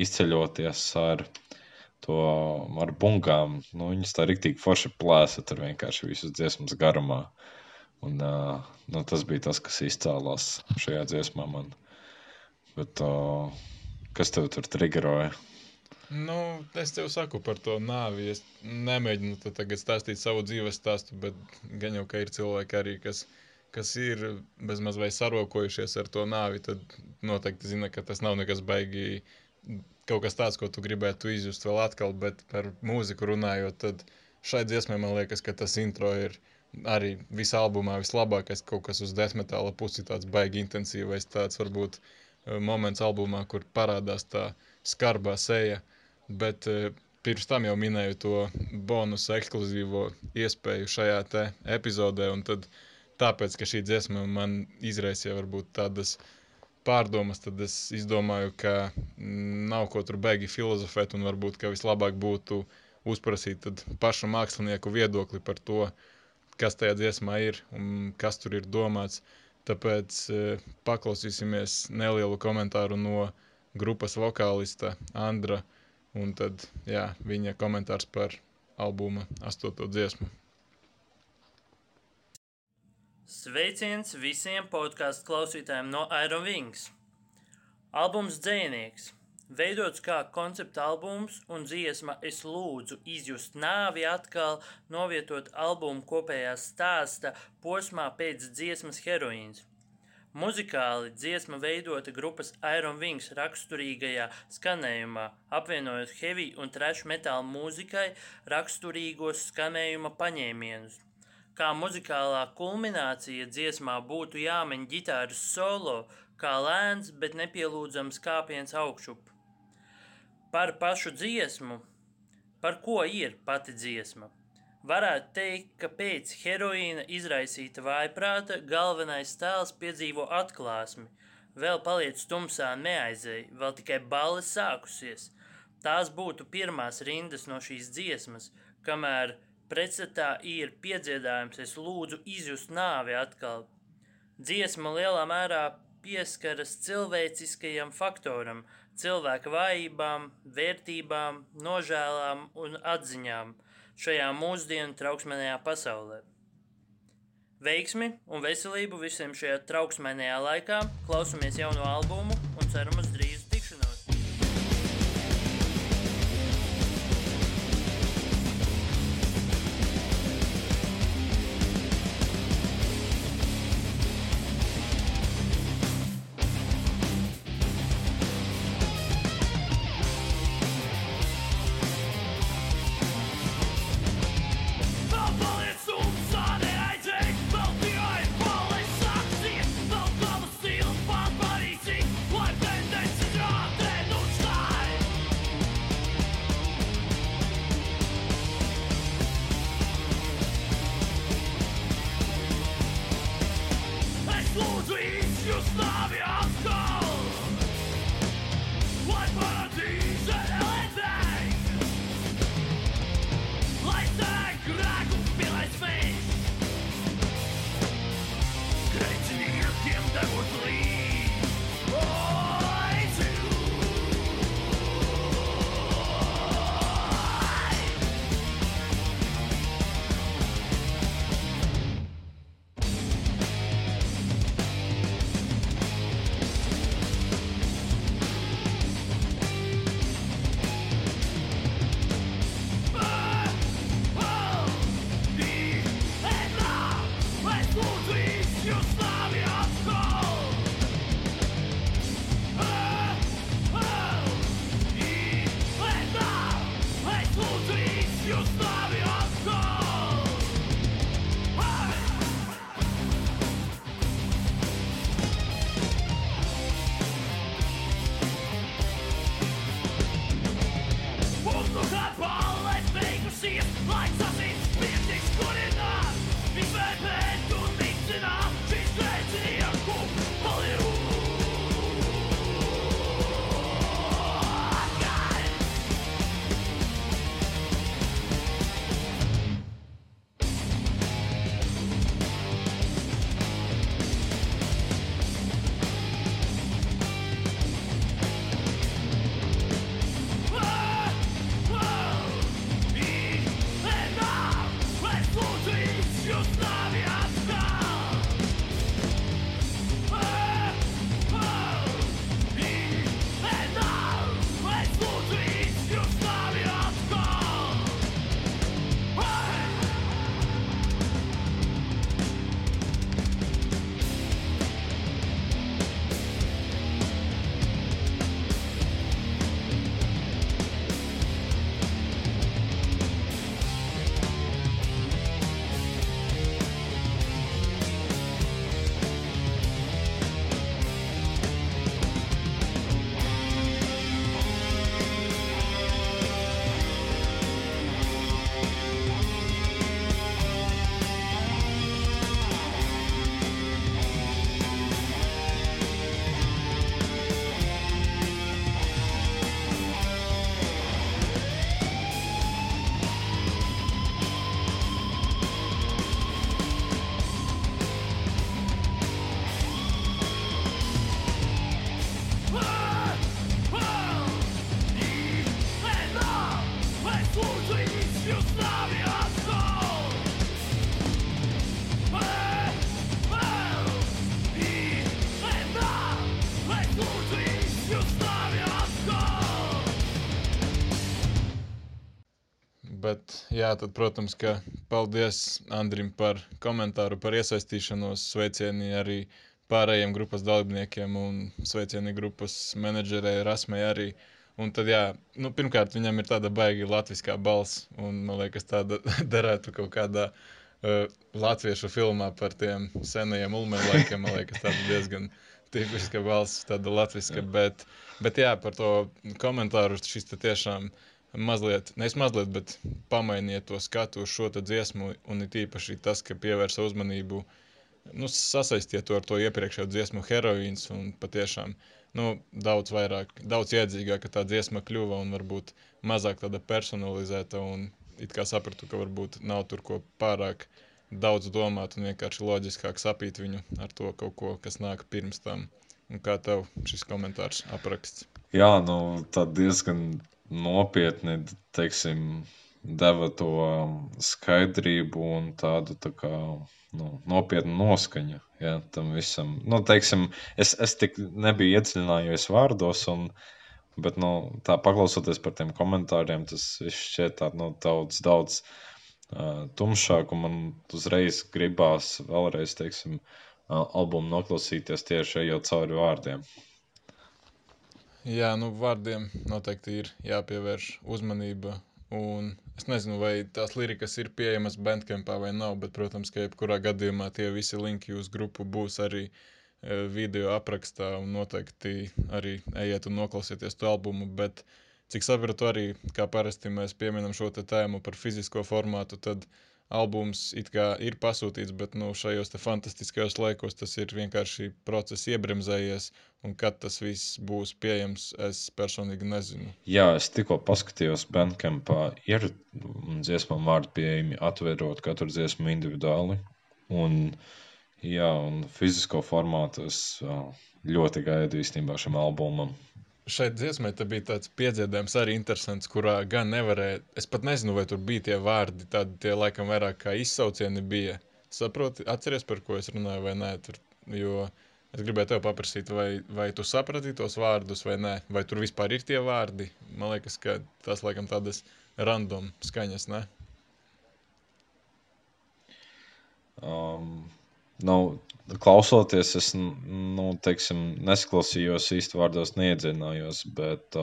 izceļoties ar to ar bungām. Nu, viņas tā rīktīgi forši plēsa tur vienkārši visas dziesmas garumā. Un, nu, tas bija tas, kas izcēlās šajā dziesmā man. Bet, uh, Kas tev tur triggeroja? Nu, es tev saku par to nāvi. Es nemēģinu tagad stāstīt savu dzīves stāstu, bet gan jau, ka ir cilvēki arī, kas, kas ir bezmaz vai sarokojušies ar to nāvi, tad noteikti zina, ka tas nav nekas baigi kaut kas tāds, ko tu gribētu izjust vēl atkal, bet par mūziku runājot, tad šai dziesmai man liekas, ka tas intro ir arī visā albumā vislabākais, kaut kas uz desmitāla pusi tāds baigi intensīvais, tāds varbūt uh, moments albumā, kur parādās tā skarbā seja, bet eh, pirms tam jau minēju to bonusu ekskluzīvo iespēju šajā epizodē, tad tāpēc, ka šī dziesma man izraisīja varbūt tādas pārdomas, tad es izdomāju, ka nav ko tur beigi filozofēt, un varbūt, vislabāk būtu uzprasīt pašu mākslinieku viedokli par to, kas tajā dziesmā ir un kas tur ir domāts. Uh, Tāpēc uh, paklausīsimies nelielu komentāru no grupas vokālista Andra, un tad jā, viņa komentārs par albuma astoto dziesmu. Sveiciens visiem podkāstu klausītājiem no Iron Wings. Albums Dzēnieks Veidots kā koncepta albums un dziesma Es lūdzu izjust nāvi atkal novietot albumu kopējā stāsta posmā pēc dziesmas heroīns. Muzikāli dziesma veidota grupas Iron Wings raksturīgajā skanējumā, apvienojot heavy un trash metāla mūzikai raksturīgos skanējuma paņēmienus. Kā muzikālā kulminācija dziesmā būtu jāmeņ ģitāras solo, kā lēns, bet nepielūdzams kāpiens augšup par pašu dziesmu, par ko ir pati dziesma. Varētu teikt, ka pēc heroīna izraisīta vājprāta galvenais tēls piedzīvo atklāsmi, vēl paliec tumsā neaizēja, vēl tikai balles sākusies. Tās būtu pirmās rindas no šīs dziesmas, kamēr Pretstatā ir piedziedājums, es lūdzu izjust nāvi atkal. Dziesma lielā mērā pieskaras cilvēciskajam faktoram, cilvēka vājībām, vērtībām, nožēlām un atziņām šajā mūsdienu trauksmēnajā pasaulē. Veiksmi un veselību visiem šajā trauksmēnajā laikā, klausamies jauno albumu un ceram uz drīzu jā, tad, protams, ka paldies Andrim par komentāru, par iesaistīšanos. Sveicieni arī pārējiem grupas dalībniekiem un sveicieni grupas menedžerei Rasmai arī. Un tad, jā, nu, pirmkārt, viņam ir tāda baigi latviskā balss, un man liekas, tāda derētu kaut kādā uh, latviešu filmā par tiem senajiem ulmēm laikiem. Man liekas, tāda diezgan tipiska balss, tāda latviska. Bet, bet jā, par to komentāru šis tiešām mazliet, nevis mazliet, bet pamainiet to skatu uz šo dziesmu, un it īpaši tas, ka pievērsa uzmanību, nu, sasaistiet to ar to iepriekšējo dziesmu heroīns, un patiešām, nu, daudz vairāk, daudz iedzīgāka tā dziesma kļuva, un varbūt mazāk tāda personalizēta, un it kā sapratu, ka varbūt nav tur ko pārāk daudz domāt un vienkārši loģiskāk sapīt viņu ar to kaut ko, kas nāk pirms tam. Un kā tev šis komentārs apraksts? Jā, nu, tā diezgan nopietni, teiksim, deva to skaidrību un tādu tā kā, nu, nopietnu noskaņu ja, tam visam. Nu, teiksim, es, es tik nebiju iedziļinājies vārdos, un, bet nu, tā paklausoties par tiem komentāriem, tas šķiet tā, nu, daudz, daudz uh, tumšāk, un man uzreiz gribās vēlreiz, teiksim, uh, albumu noklausīties tieši ejot cauri vārdiem. Jā, nu vārdiem noteikti ir jāpievērš uzmanība. Un es nezinu, vai tās lirikas ir pieejamas Bandcampā vai nav, bet, protams, ka jebkurā gadījumā tie visi linki uz grupu būs arī e, video aprakstā un noteikti arī ejiet un noklausieties to albumu, bet cik sapratu arī, kā parasti mēs pieminam šo tēmu par fizisko formātu, tad albums ir pasūtīts, bet nu, šajos fantastiskajos laikos tas ir vienkārši process iebremzējies, un kad tas viss būs pieejams, es personīgi nezinu. Jā, es tikko paskatījos Bandcampā, ir dziesmām vārdu pieejami, atverot katru dziesmu individuāli, un, jā, un fizisko formātu es ļoti gaidu īstenībā šim albumam. Šai dziesmai bija tāds piedziedājums arī interesants, kurā gan nevarēja, es pat nezinu, vai tur bija tie vārdi, tādi tie laikam vairāk kā izsaucieni bija. Saproti, atceries, par ko es runāju, vai nē, tur, jo es gribēju tev paprasīt, vai, vai tu saprati tos vārdus vai nē, vai tur vispār ir tie vārdi. Man liekas, ka tas laikam tādas random skaņas, ne? Um, nu, klausoties, es nu, teiksim, nesklausījos īsti vārdos, neiedziļinājos, bet,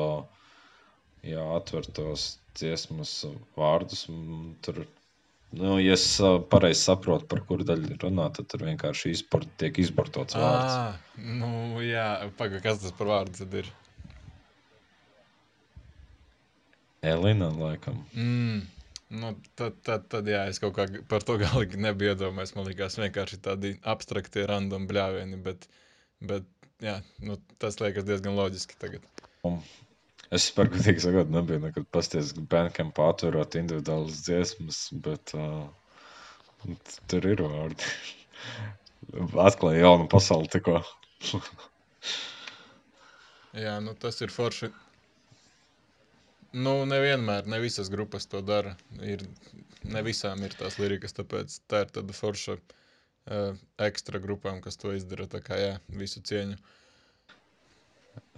ja atver tos dziesmas vārdus, tur, nu, ja es pareizi saprotu, par kuru daļu runā, tad tur vienkārši izport, tiek izportots vārds. Ah, nu jā, pagaid, kas tas par vārdu tad ir? Elina, laikam. Mm. Nu, tad, tad, tad, jā, es kaut kā par to galīgi nebiju iedomājies. Man liekas, vienkārši tādi abstrakti, random bļāvieni, bet, bet jā, nu, tas liekas diezgan loģiski tagad. Es par godīgi sakot, nebiju nekad pasties bērniem pārtverot individuālas dziesmas, bet uh, tur ir vārdi. Atklāja jaunu pasauli tikko. Jā, nu, tas ir forši. Nu, nevienmēr, ne visas grupas to dara. Ir, ne visām ir tās lirikas, tāpēc tā ir tāda forša uh, ekstra grupām, kas to izdara. Tā kā jā, visu cieņu.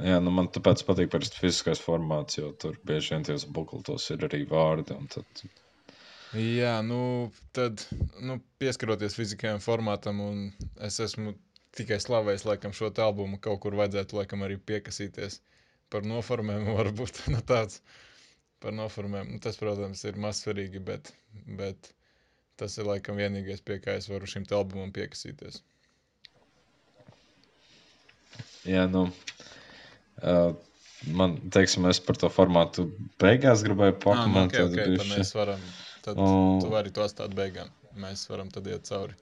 Jā, nu man tāpēc patīk parasti fiziskais formāts, jo tur bieži vien tajos bukltos ir arī vārdi. Tad, Jā, nu, tad, nu, pieskaroties fizikajam formātam, un es esmu tikai slavējis, laikam, šo albumu kaut kur vajadzētu, laikam, arī piekasīties par noformēm, varbūt nu, tāds par noformēm. Nu, tas, protams, ir mazsvarīgi, bet, bet tas ir, laikam, vienīgais, pie kā es varu šim albumam piekasīties. jā, nu, uh, man, teiksim, es par to formātu beigās gribēju Ah, nu, ok, pakomentēt. ok, tad mēs varam, tad Un- tu vari to atstāt beigām. Mēs varam tad iet cauri.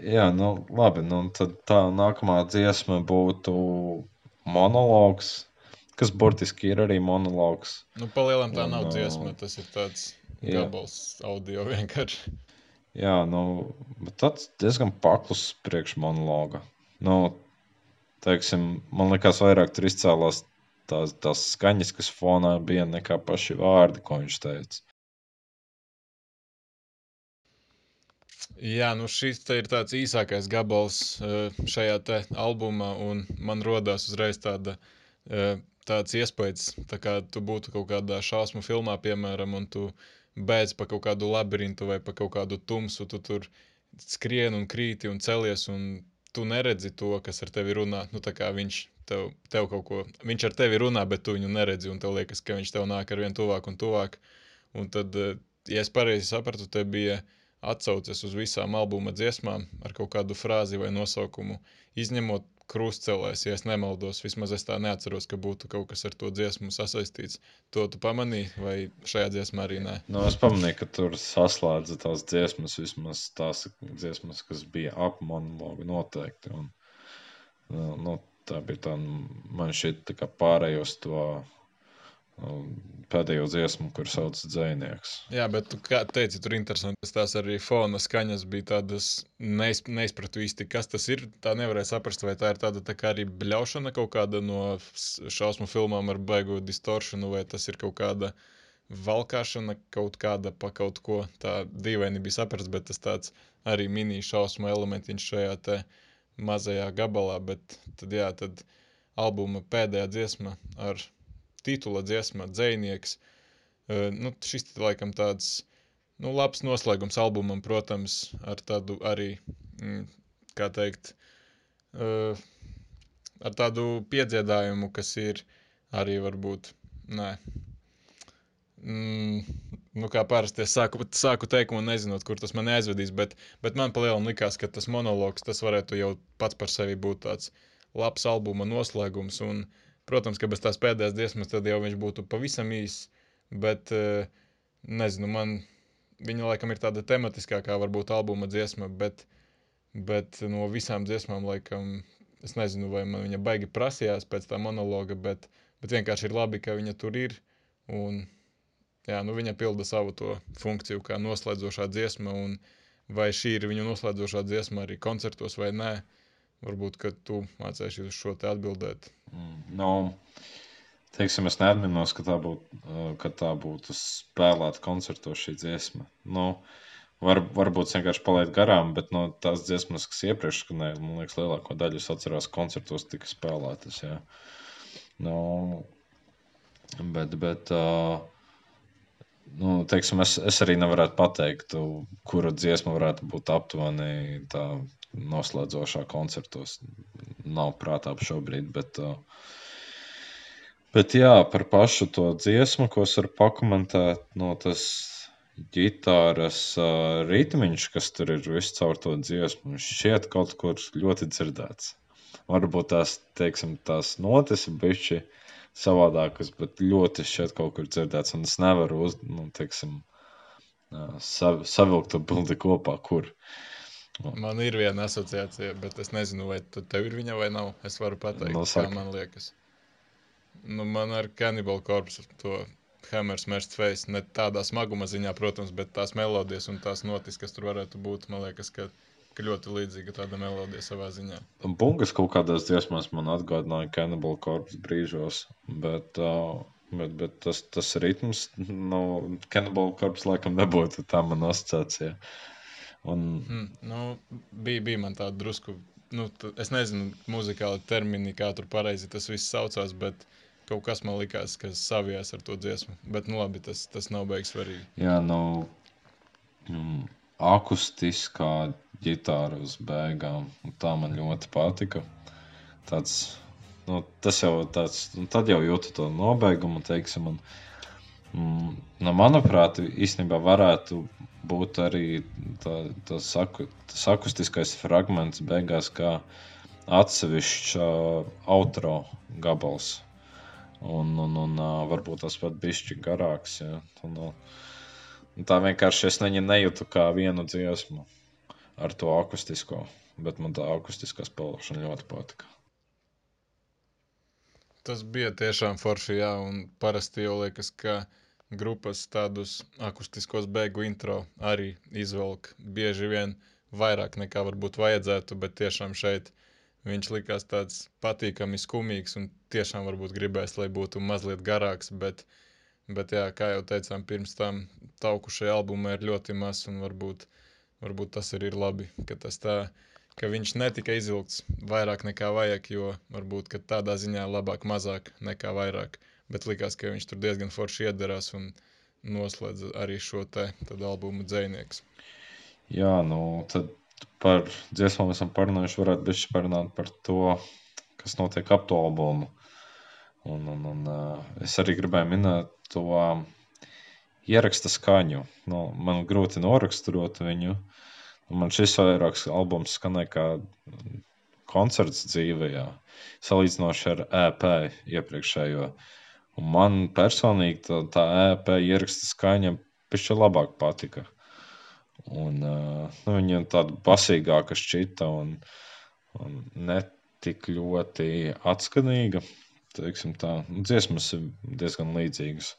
Jā, nu, labi. Nu, tad tā nākamā dziesma būtu monologs, kas burtiski ir arī monologs. Nu, palielam tā Un, nav ā, dziesma, tas ir tāds jā. gabals audio vienkārši. Jā, nu, bet tāds diezgan paklus priekš monologa. Nu, teiksim, man liekas, vairāk tur izcēlās tās, tās skaņas, kas fonā bija, nekā paši vārdi, ko viņš teica. Jā, nu šis ir tāds īsākais gabals eh, šajā albumā, un man rodās uzreiz tāda, eh, tāds iespējas, tā kā tu būtu kaut kādā šausmu filmā, piemēram, un tu beidz pa kaut kādu labirintu vai pa kaut kādu tumsu, tu tur skrien un krīti un celies, un tu neredzi to, kas ar tevi runā. Nu, viņš tev, tev ko, viņš ar tevi runā, bet tu viņu neredzi, un tev liekas, ka viņš tev nāk ar vien tuvāk un tuvāk. Un tad, eh, ja es pareizi sapratu, te bija atsauces uz visām albuma dziesmām ar kaut kādu frāzi vai nosaukumu, izņemot krustcelēs, ja es nemaldos, vismaz es tā neatceros, ka būtu kaut kas ar to dziesmu sasaistīts. To tu pamanīji, vai šajā dziesmā arī nē? Nu, es pamanīju, ka tur saslēdza tās dziesmas, vismaz tās dziesmas, kas bija ap monologu noteikti. Un, nu, nu, tā bija tā, man šķiet, tā kā pārējos to pēdējo dziesmu, kur sauc Dzēnieks. Jā, bet tu teici, tur interesanti. Tās arī fona skaņas bija tādas neiz, neizpratu īsti, kas tas ir. Tā nevarēja saprast, vai tā ir tāda tā kā arī bļaušana kaut kāda no šausmu filmām ar baigu distoršanu, vai tas ir kaut kāda valkāšana kaut kāda pa kaut ko. Tā dīvaini bija saprast, bet tas tāds arī mini šausmu elementiņš šajā mazajā gabalā. Bet tad, jā, tad albuma pēdējā dziesma ar titula dziesma Dzēnieks. Uh, nu, šis ir laikam tāds nu, labs noslēgums albumam, protams, ar tādu arī, mm, kā teikt, uh, ar tādu piedziedājumu, kas ir arī varbūt, nē. Mm, nu, kā parasti es sāku, sāku teikumu, nezinot, kur tas man aizvedīs, bet, bet man palielam likās, ka tas monologs, tas varētu jau pats par sevi būt tāds labs albuma noslēgums, un, protams, ka bez tās pēdējās dziesmas tad jau viņš būtu pavisam īss, bet, eh, nezinu, man viņa laikam ir tāda tematiskākā varbūt albuma dziesma, bet, bet no visām dziesmām laikam, es nezinu, vai man viņa baigi prasījās pēc tā monologa, bet, bet vienkārši ir labi, ka viņa tur ir, un, jā, nu viņa pilda savu to funkciju kā noslēdzošā dziesma, un vai šī ir viņu noslēdzošā dziesma arī koncertos vai nē, varbūt, ka tu mācēsi uz šo te atbildēt. Nu, teiksim, es neatminos, ka tā būtu, uh, ka tā būtu spēlēta koncertos šī dziesma. Nu, var, varbūt vienkārši palaidu garām, bet no tās dziesmas, kas iepriekš skanēja, man liekas, lielāko daļu es atceros koncertos tika spēlētas. Jā. Nu, bet, bet uh, nu, teiksim, es, es arī nevarētu pateikt, kura dziesma varētu būt aptuveni tā noslēdzošā koncertos. Nav prātā šobrīd, bet, uh, bet jā, par pašu to dziesmu, ko es varu pakomentēt, no tas ģitāras uh, ritmiņš, kas tur ir viscaur to dziesmu, šķiet kaut kur ļoti dzirdēts. Varbūt tās, teiksim, tās notis ir bišķi savādākas, bet ļoti šeit kaut kur dzirdēts. Un es nevaru uz, nu, teiksim, ā, sav, savilkt to bildi kopā, kur. Man ir viena asociācija, bet es nezinu, vai tev ir viņa vai nav. Es varu pateikt, Nu, kā man liekas. Nu, man ar Cannibal Corpse to Hammer Smashed Face, ne tādā smaguma ziņā, protams, bet tās melodijas un tās notis, kas tur varētu būt, man liekas, ka, ka ļoti līdzīga tāda melodija savā ziņā. Bungas kaut kādās dziesmās man atgādināja Cannibal Corpse brīžos, bet, uh, bet, bet tas, tas ritms, nu, Cannibal Corpse laikam nebūtu tā man asociācija. Un, Mm, nu, bija, bija man tāda drusku, nu, es nezinu, muzikāli termini, kā tur pareizi tas viss saucās, bet kaut kas man likās, kas savijās ar to dziesmu. Bet, nu, labi, tas, tas nav beigas svarīgi. Jā, nu, mm, akustiskā ģitāra uz beigām. un Tā man ļoti patika. Tāds, nu, tas jau tāds, nu, tad jau jūtu to nobeigumu, teiksim. Un, mm, nu, manuprāt, īstenībā varētu būt arī tā, tas, aku, tas akustiskais fragments beigās, kā atsevišķs uh, outro gabals. Un, un, un uh, varbūt tas pat bišķi garāks. Ja? Un, uh, Un tā vienkārši es viņu nejūtu kā vienu dziesmu ar to akustisko, bet man tā akustiskā spēlēšana ļoti patika. Tas bija tiešām forši, jā, un parasti jau liekas, ka grupas tādus akustiskos beigu intro arī izvelk bieži vien vairāk nekā varbūt vajadzētu, bet tiešām šeit viņš likās tāds patīkami skumīgs un tiešām varbūt gribēs, lai būtu mazliet garāks, bet, bet jā, kā jau teicām, pirms tam tauku šajā albumā ir ļoti maz un varbūt, varbūt tas arī ir labi, ka tas tā, ka viņš netika izvilkts vairāk nekā vajag, jo varbūt ka tādā ziņā labāk mazāk nekā vairāk. Bet likās, ka viņš tur diezgan forši iederās un noslēdz arī šo te albumu dzēnieks. Jā, nu tad par dziesmām esam parunājuši, varētu bišķi parunāt par to, kas notiek ap to albumu. Un, un, un uh, es arī gribēju minēt to uh, ieraksta skaņu. Nu, man grūti noraksturot viņu. Un Man šis vairāks albums skanēja kā koncerts dzīvē, salīdzinoši ar EP iepriekšējo. Un man personīgi tā, tā EP ieraksta skaņa pišķi labāk patika. Un, uh, nu, viņa tāda basīgāka šķita un, un ne tik ļoti atskanīga. teiksim tā, nu, dziesmas ir diezgan līdzīgas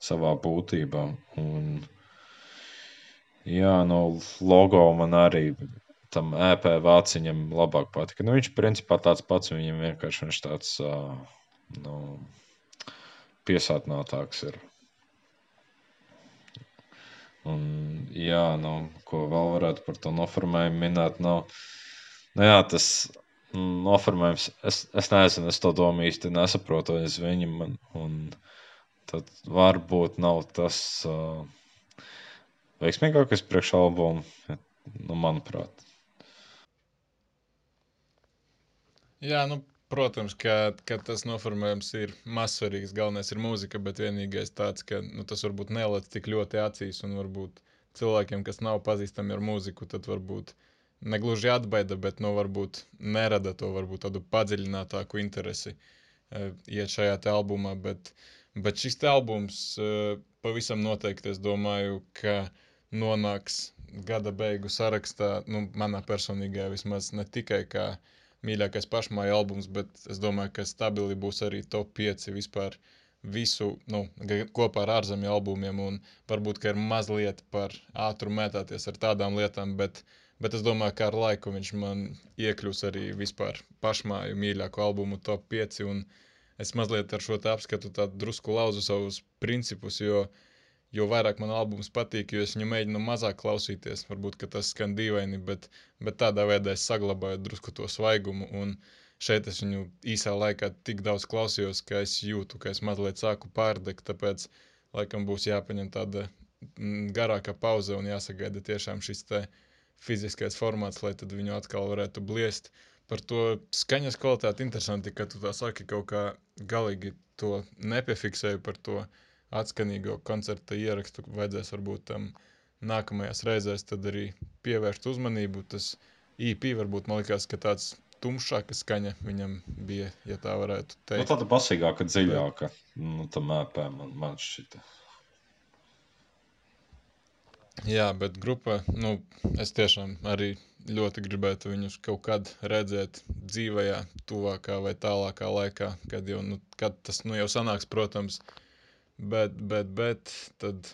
savā būtībā. Un, jā, no logo man arī tam EP vāciņam labāk patika. Nu, viņš principā tāds pats, viņam vienkārši viņš tāds uh, nu, piesātinātāks ir. Un, jā, nu, ko vēl varētu par to noformējumu minēt? Nu, nu, jā, tas noformējums, es, es nezinu, es to domu īsti nesaprotu aiz viņam. Un, un tad varbūt nav tas uh, veiksmīgākais priekšalbums, nu, manuprāt. Jā, nu, protams, ka, ka tas noformējums ir mazsvarīgs. Galvenais ir mūzika, bet vienīgais tāds, ka nu, tas varbūt nelec tik ļoti acīs un varbūt cilvēkiem, kas nav pazīstami ar mūziku, tad varbūt negluži atbaida, bet nu, varbūt nerada to varbūt tādu padziļinātāku interesi uh, iet šajā albumā. Bet, bet šis albums uh, pavisam noteikti, es domāju, ka nonāks gada beigu sarakstā, nu, manā personīgajā vismaz ne tikai kā mīļākais pašmāja albums, bet es domāju, ka stabili būs arī top 5 vispār visu, nu, kopā ar ārzemju albumiem, un varbūt, ka ir mazliet par ātru mētāties ar tādām lietām, bet, bet es domāju, ka ar laiku viņš man iekļūs arī vispār pašmāju mīļāko albumu top 5, un es mazliet ar šo te apskatu tādu drusku lauzu savus principus, jo uh, jo vairāk man albums patīk, jo es viņu mēģinu mazāk klausīties. Varbūt tas skan dīvaini, bet, bet tādā veidā es saglabāju drusku to svaigumu. Un šeit es viņu īsā laikā tik daudz klausījos, ka es jūtu, ka es mazliet sāku pārdegt. Tāpēc laikam būs jāpaņem tāda mm, garāka pauze un jāsagaida tiešām šis fiziskais formāts, lai tad viņu atkal varētu bliest. Par to skaņas kvalitāti interesanti, ka tu tā saki kaut kā galīgi to nepiefiksēju par to atskanīgo koncerta ierakstu vajadzēs varbūt tam nākamajās reizēs tad arī pievērst uzmanību. Tas EP varbūt man likās, ka tāds tumšāka skaņa viņam bija, ja tā varētu teikt. Nu, tāda basīgāka, dziļāka. Nu, tā mēpē man, man šķita. Jā, bet grupa, nu, es tiešām arī ļoti gribētu viņus kaut kad redzēt dzīvajā, tuvākā vai tālākā laikā, kad jau, nu, kad tas, nu, jau sanāks, protams, uh, Bet, bet, bet tad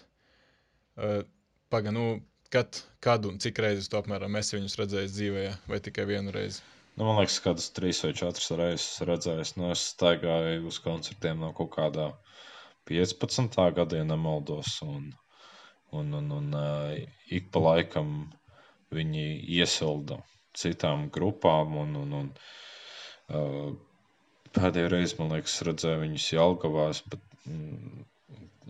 uh, pagaidi, nu, kad, kad un cik reizes tu apmēram esi viņus redzējis dzīvē, vai tikai vienu reizi? Nu, man liekas, ka tas trīs vai četras reizes redzējis. Nu, es staigāju uz koncertiem no kaut kādā 15. gada, ja nemaldos. Un, un, un, un uh, ik pa laikam viņi iesilda citām grupām. Un, un, un, uh, pēdējo reizi, man liekas, redzēju viņus Jelgavās, bet mm,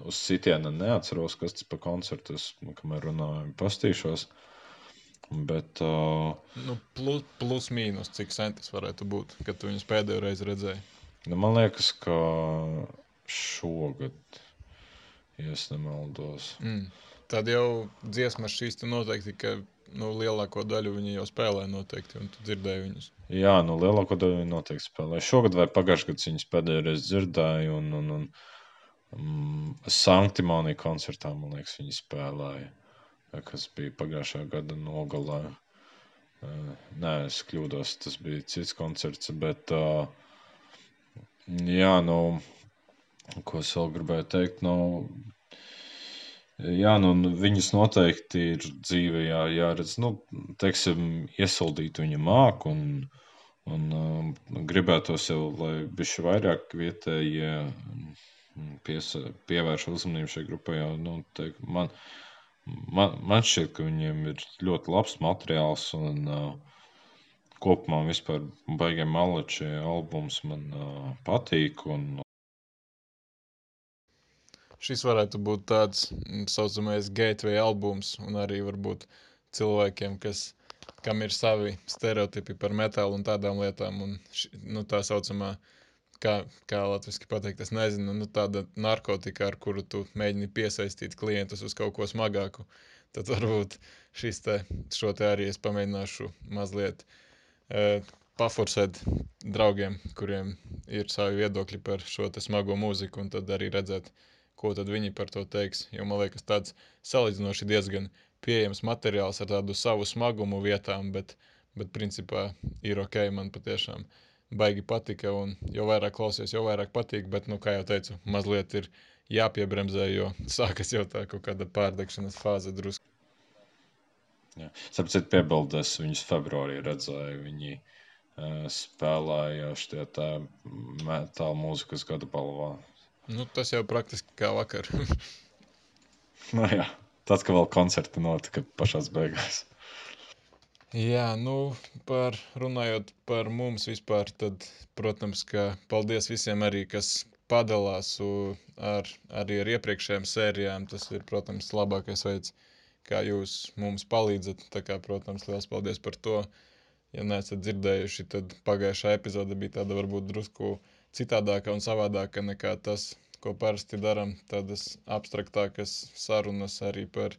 uz sitiena neatceros, kas tas par koncertu, es, kamēr runāju, pastīšos. Bet, uh, nu, plus, plus mīnus, cik sen tas varētu būt, kad tu viņus pēdējo reizi redzēji? Nu, man liekas, ka šogad, ja es nemaldos. Mm. Tad jau dziesmas šīs noteikti, ka nu, lielāko daļu viņi jau spēlē noteikti, un tu dzirdēji viņus. Jā, nu lielāko daļu viņi noteikti spēlē. Šogad vai pagājušajā gadā viņus pēdējo reizi dzirdēju, un, un, un Mm, Sanktimonija koncertā, man liekas, viņi spēlēja, kas bija pagājušā gada nogalē. Nē, es kļūdos, tas bija cits koncerts, bet jā, nu, ko es vēl gribēju teikt, nu, jā, nu, viņas noteikti ir dzīvē jā, jāredz, nu, teiksim, iesaldīt viņa māku un, un gribētos jau, lai bišķi vairāk vietējie. Ja, pies, pievērš uzmanību šai grupai. Jo, nu, teik, man, man, man šķiet, ka viņiem ir ļoti labs materiāls un uh, kopumā vispār baigiem malači albums man uh, patīk. Un, Šis varētu būt tāds tā saucamais gateway albums, un arī varbūt cilvēkiem, kas, kam ir savi stereotipi par metālu un tādām lietām, un ši, nu, tā saucamā uh, kā, kā latviešu pateikt, es nezinu, nu, tāda narkotika, ar kuru tu mēģini piesaistīt klientus uz kaut ko smagāku. Tad varbūt šis te, šo te arī es pamēģināšu mazliet uh, paforsēt draugiem, kuriem ir savi viedokļi par šo smago mūziku, un tad arī redzēt, ko viņi par to teiks. Jo man liekas, tāds salīdzinoši diezgan pieejams materiāls ar tādu savu smagumu vietām, bet, bet principā ir ok man patiešām. Baigi patika. Un jo vairāk klausies, jo vairāk patīk. Bet, nu, kā jau teicu, mazliet ir jāpiebremzē, jo sākas jau tā kaut kāda pārdegšanas fāze drusku. Sapratu, piebildes viņus februārī redzēju. Viņi uh, spēlēja šie tā metāla mūzikas gada balvā. Nu, tas jau praktiski kā vakar. Nu, jā, tas, ka vēl koncerti notika pašās beigās. Jā, nu, par, runājot par mums vispār, tad, protams, ka paldies visiem arī, kas padalās ar, arī ar iepriekšējām sērijām. Tas ir, protams, labākais veids, kā jūs mums palīdzat. Tā kā, protams, liels paldies par to. Ja neesat dzirdējuši, tad pagājušā epizode bija tāda varbūt drusku citādāka un savādāka nekā tas, ko parasti darām. Tādas abstraktākas sarunas arī par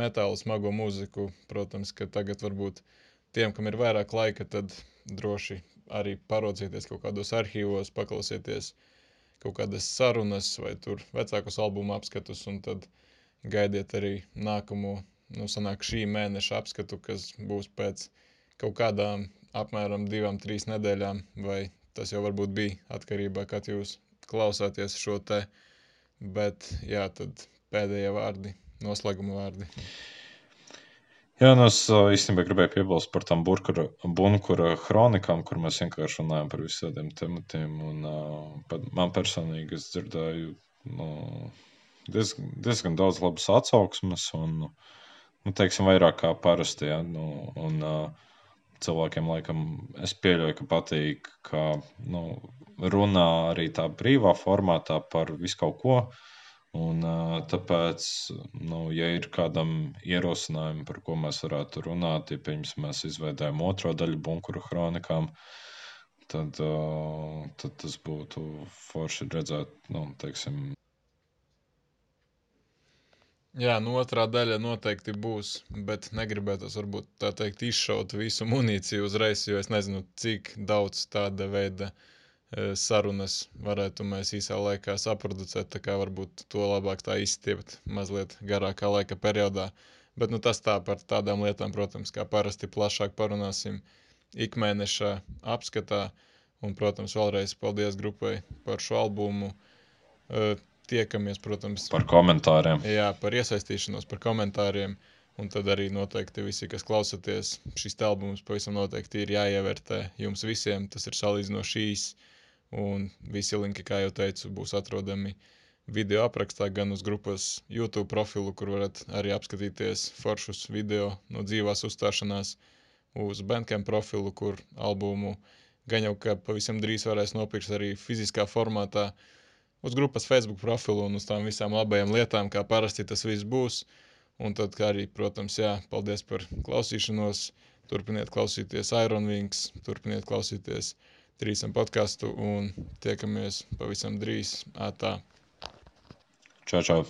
metālu smago mūziku. Protams, ka tagad varbūt tiem, kam ir vairāk laika, tad droši arī paraudzieties kaut kādos arhīvos, paklausieties kaut kādas sarunas vai tur vecākus albumu apskatus, un tad gaidiet arī nākamo, nu, sanāk šī mēneša apskatu, kas būs pēc kaut kādām apmēram divām, trīs nedēļām, vai tas jau varbūt bija atkarībā, kad jūs klausāties šo te, bet jā, tad pēdējie vārdi, noslēguma vārdi. Jā, nu es īstenībā gribēju piebilst par tām burkura, bunkura kronikām, kur mēs vienkārši runājam par visādiem tematiem. Un, uh, man personīgi es dzirdēju nu, diez, diezgan daudz labas atsauksmes, un, nu, teiksim, vairāk kā parasti. Ja, nu, un, uh, cilvēkiem laikam es pieļauju, ka patīk, ka nu, runā arī tā brīvā formātā par visu kaut ko. Un, tāpēc, nu, ja ir kādam ierosinājumi, par ko mēs varētu runāt, ja pirms mēs izveidojam otro daļu bunkura kronikām, tad, tad tas būtu forši redzēt, nu, teiksim, Jā, nu otrā daļa noteikti būs, bet negribētu varbūt tā teikt izšaut visu munīciju uzreiz, jo es nezinu, cik daudz tāda veida e, sarunas varētu mēs īsā laikā saproducēt, tā kā varbūt to labāk tā izstiept mazliet garākā laika periodā. Bet nu tas tā par tādām lietām, protams, kā parasti plašāk parunāsim ikmēneša apskatā. Un, protams, vēlreiz paldies grupai par šo albumu. E, Tiekamies, protams, par komentāriem. Jā, par iesaistīšanos, par komentāriem. Un tad arī noteikti visi, kas klausāties, šis albums pavisam noteikti ir jāievērtē jums visiem. Tas ir salīdzinoši īs. Un visi linki, kā jau teicu, būs atrodami video aprakstā, gan uz grupas YouTube profilu, kur varat arī apskatīties foršus video no dzīvās uzstāšanās, uz Bandcamp profilu, kur albumu gan jau ka pavisam drīz varēs nopirkt arī fiziskā formātā uz grupas Facebook profilu un uz tām visām labajām lietām, kā parasti tas viss būs. Un tad kā arī, protams, jā, paldies par klausīšanos. Turpiniet klausīties Iron Wings, turpiniet klausīties trīsam podkāstu un tiekamies pavisam drīz. Ātā! Čau, čau!